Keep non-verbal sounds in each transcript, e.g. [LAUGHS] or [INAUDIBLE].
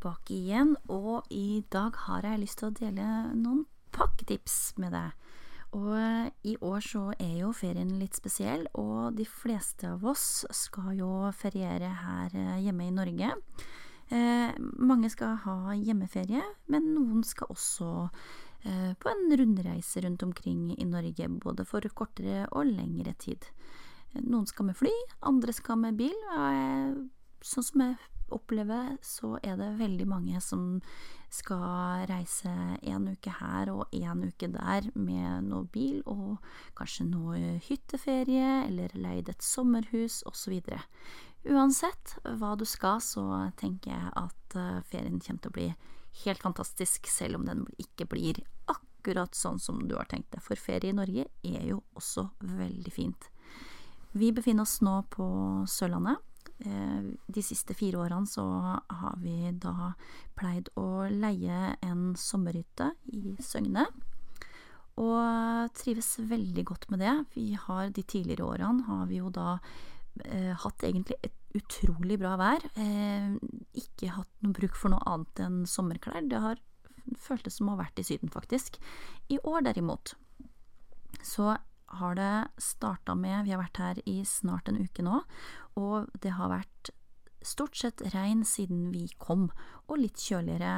tilbake igjen, og i dag har jeg lyst til å dele noen pakketips med deg. Og eh, i år så er jo ferien litt spesiell, og de fleste av oss skal jo feriere her eh, hjemme i Norge. Eh, mange skal ha hjemmeferie, men noen skal også eh, på en rundreise rundt omkring i Norge, både for kortere og lengre tid. Noen skal med fly, andre skal med bil. og jeg sånn som jeg opplever, så er det veldig mange som skal reise en uke her og en uke der med noe bil og kanskje noe hytteferie eller leid et sommerhus osv. Uansett hva du skal, så tenker jeg at eh, ferien kommer til å bli helt fantastisk, selv om den ikke blir akkurat sånn som du har tenkt deg, for ferie i Norge er jo også veldig fint. Vi befinner oss nå på Sørlandet. Eh, de siste fire årene så har vi da pleid å leie en sommerhytte i Søgne. Og trives veldig godt med det. Vi har de tidligere årene har vi jo da eh, hatt egentlig et utrolig bra vær. Eh, ikke hatt noe bruk for noe annet enn sommerklær. Det har føltes som å ha vært i Syden, faktisk. I år derimot så har det starta med Vi har vært her i snart en uke nå, og det har vært stort sett regn siden vi kom, og litt kjøligere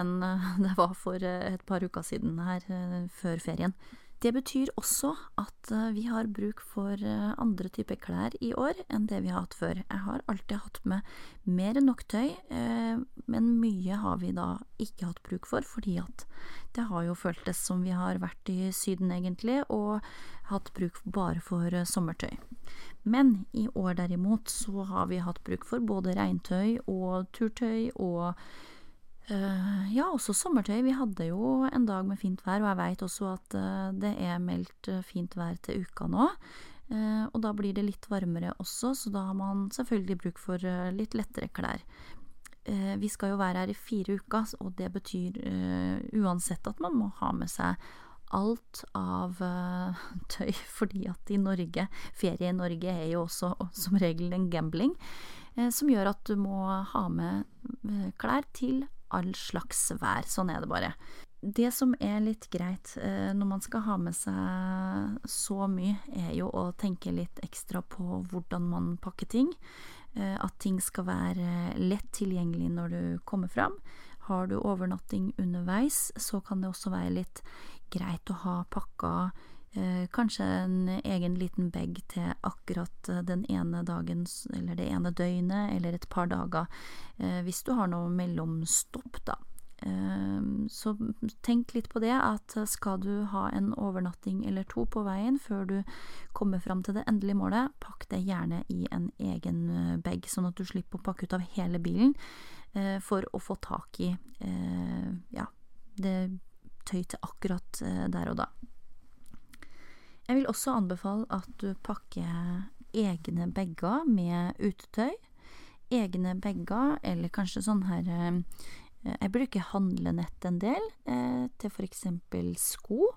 enn [LAUGHS] det var for et par uker siden her eh, før ferien. Det betyr også at eh, vi har bruk for eh, andre typer klær i år enn det vi har hatt før. Jeg har alltid hatt med mer enn nok tøy, eh, men mye har vi da ikke hatt bruk for, fordi at det har jo føltes som vi har vært i Syden, egentlig, og hatt bruk bare for sommertøy. Men i år derimot så har vi hatt bruk for både regntøy og turtøy og ja, også sommertøy. Vi hadde jo en dag med fint vær, og jeg veit også at uh, det er meldt uh, fint vær til uka nå. og da blir det litt varmere også, så da har man selvfølgelig bruk for litt lettere klær. vi skal jo være her i fire uker, og det betyr uansett at man må ha med seg alt av [LAUGHS] tøy, fordi at i Norge, ferie i Norge er jo også [LAUGHS] som regel en gambling, som gjør at du må ha med klær til all slags vær. Sånn er det bare. Det som er litt greit eh, når man skal ha med seg så mye, er jo å tenke litt ekstra på hvordan man pakker ting. Eh, at ting skal være lett tilgjengelig når du kommer fram. Har du overnatting underveis, så kan det også være litt greit å ha pakka kanskje en egen liten bag til akkurat den ene dagen, eller det ene døgnet, eller et par dager, eh, hvis du har noe mellomstopp, da. Eh, så tenk litt på det, at skal du ha en overnatting eller to på veien før du kommer fram til det endelige målet, pakk det gjerne i en egen eh, bag, sånn at du slipper å pakke ut av hele bilen eh, for å få tak i eh, ja, det tøy til akkurat der og da. Jeg vil også anbefale at du pakker egne bager med utetøy. Egne bager, eller kanskje sånn her eh, Jeg bruker handlenett en del, eh, til eksempel sko.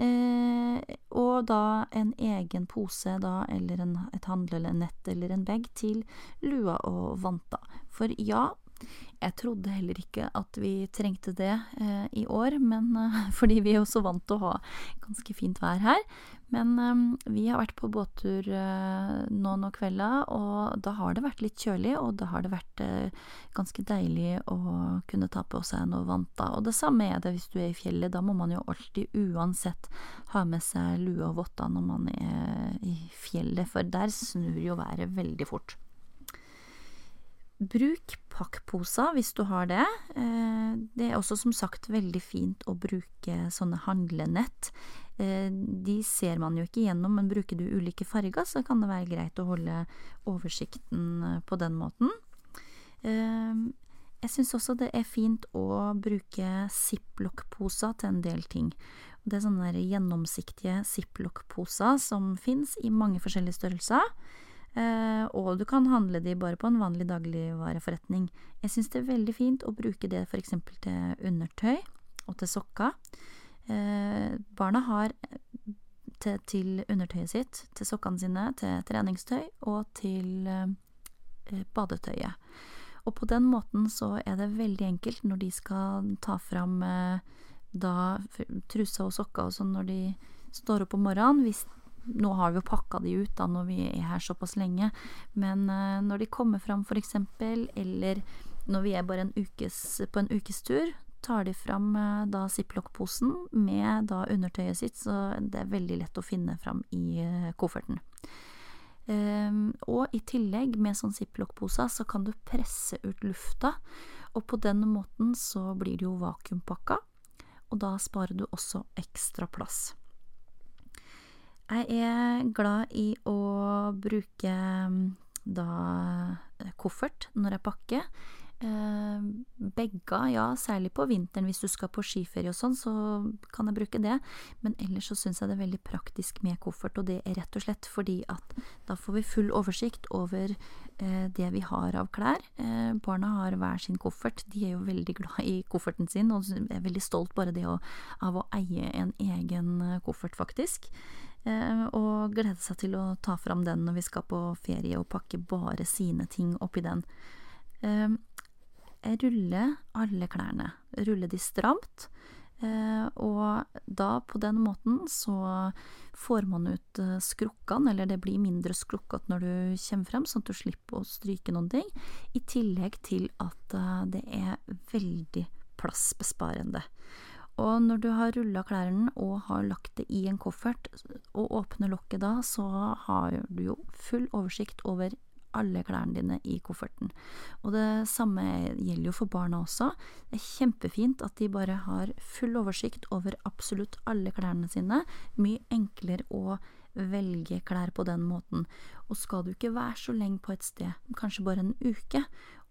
Eh, og da en egen pose, da, eller en, et handlenett eller en bag til lua og vanter. For ja, jeg trodde heller ikke at vi trengte det eh, i år, men eh, [LAUGHS] fordi vi er jo så vant til å ha ganske fint vær her. Men eh, vi har vært på båttur eh, nå noen kvelder, og da har det vært litt kjølig, og da har det vært eh, ganske deilig å kunne ta på seg noe vanter. Og det samme er det hvis du er i fjellet, da må man jo alltid uansett ha med seg lue og votter når man er i fjellet, for der snur jo været veldig fort. Bruk pakkposer hvis du har det. Eh, det er også som sagt veldig fint å bruke sånne handlenett. Eh, de ser man jo ikke gjennom, men bruker du ulike farger, så kan det være greit å holde oversikten eh, på den måten. Jeg syns også det er fint å bruke ziplock-poser til en del ting. Det er sånne gjennomsiktige ziplock-poser som fins i mange forskjellige størrelser. Eh, og du kan handle de bare på en vanlig dagligvareforretning. Jeg syns det er veldig fint å bruke det f.eks. til undertøy og til sokker. Eh, barna har til, til, undertøyet sitt, til sokkene sine, til treningstøy og til eh, badetøyet. Og på den måten så er det veldig enkelt når de skal ta fram da trusa og sokka og sånn når de står opp om morgenen. Hvis, nå har vi jo pakka de ut da når vi er her såpass lenge, men eh, når de kommer fram eksempel, eller når vi er bare en ukes, på en ukestur, tar de fram eh, da ziplock-posen med da undertøyet sitt, så det er veldig lett å finne fram i eh, kofferten. Um, og i tillegg, med sånn ziplock-poser, så kan du presse ut lufta, og på den måten så blir det jo vakuumpakka, og da sparer du også ekstra plass. Jeg er glad i å bruke da eh, koffert når jeg pakker. Eh, Bager, ja, særlig på vinteren hvis du skal på skiferie og sånn, så kan jeg bruke det. Men ellers så syns jeg det er veldig praktisk med koffert, og det er rett og slett fordi at da får vi full oversikt over eh, det vi har av klær. Eh, barna har hver sin koffert, de er jo veldig glad i kofferten sin, og er veldig stolt bare det å, av å eie en egen eh, koffert, faktisk. Eh, og glede seg til å ta fram den når vi skal på ferie og pakke bare sine ting oppi den. Eh, rulle alle klærne. Rulle de stramt. Eh, og da, på den måten, så får man ut skrukkene, eller det blir mindre skrukkete når du kommer frem, sånn at du slipper å stryke noen ting. I tillegg til at det er veldig plassbesparende. Og når du har rulla klærne og har lagt det i en koffert, og åpner lokket da, så har du jo full oversikt over alle klærne dine i kofferten. Og det samme gjelder jo for barna også. Det er kjempefint at de bare har full oversikt over absolutt alle klærne sine. Mye enklere å velge klær på den måten. Og skal du ikke være så lenge på et sted, kanskje bare en uke,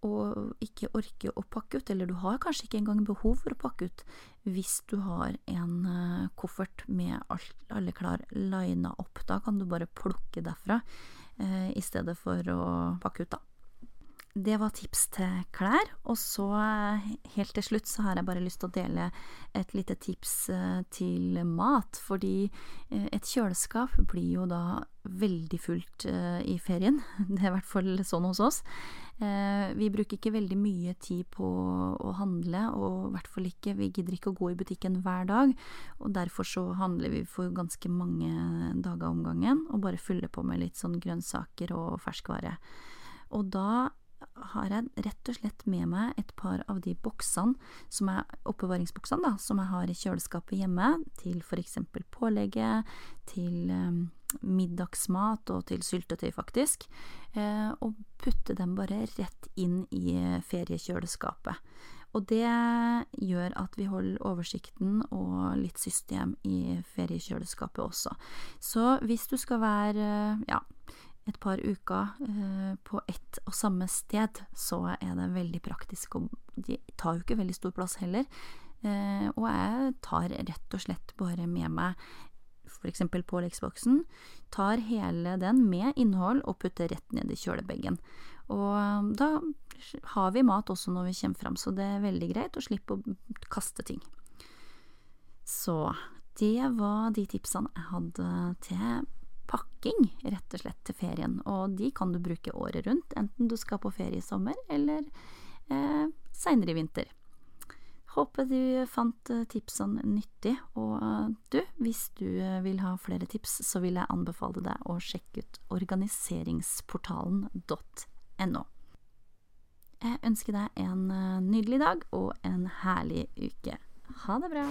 og ikke orke å pakke ut, eller du har kanskje ikke engang behov for å pakke ut, hvis du har en eh, koffert med alt, alle klær lina opp. Da kan du bare plukke derfra eh, i stedet for å pakke ut, da. Det var tips til klær. Og så, eh, helt til slutt, så har jeg bare lyst til å dele et lite tips eh, til mat. Fordi eh, et kjøleskap blir jo da veldig fullt i ferien. [LAUGHS] Det er i hvert fall sånn hos oss. Vi bruker ikke veldig mye tid på å handle, og i hvert fall ikke Vi gidder ikke å gå i butikken hver dag, og derfor så handler vi for ganske mange dager om gangen, og bare fyller på med litt sånn grønnsaker og ferskvare. Og da har jeg rett og slett med meg et par av de boksene, som er oppbevaringsboksene, da, som jeg har i kjøleskapet hjemme, til for eksempel pålegget, til um, middagsmat og til syltetøy, faktisk, eh, og putte dem bare rett inn i feriekjøleskapet. Og det gjør at vi holder oversikten og litt system i feriekjøleskapet også. Så hvis du skal være, ja, et par uker eh, på ett og samme sted, så er det veldig praktisk. Og de tar jo ikke veldig stor plass heller. Eh, og jeg tar rett og slett bare med meg f.eks. påleggsboksen, tar hele den med innhold og putter rett ned i kjølebenken. Og um, da har vi mat også når vi kommer fram, så det er veldig greit å slippe å kaste ting. Så det var de tipsene jeg hadde til pakking, rett og slett, til ferien. Og de kan du bruke året rundt, enten du skal på ferie i sommer eller eh, seinere i vinter. Håper du fant eh, tipsene nyttig, og eh, du, hvis du eh, vil ha flere tips, så vil jeg anbefale deg å sjekke ut organiseringsportalen.no. Jeg ønsker deg en nydelig dag og en herlig uke. Ha det bra!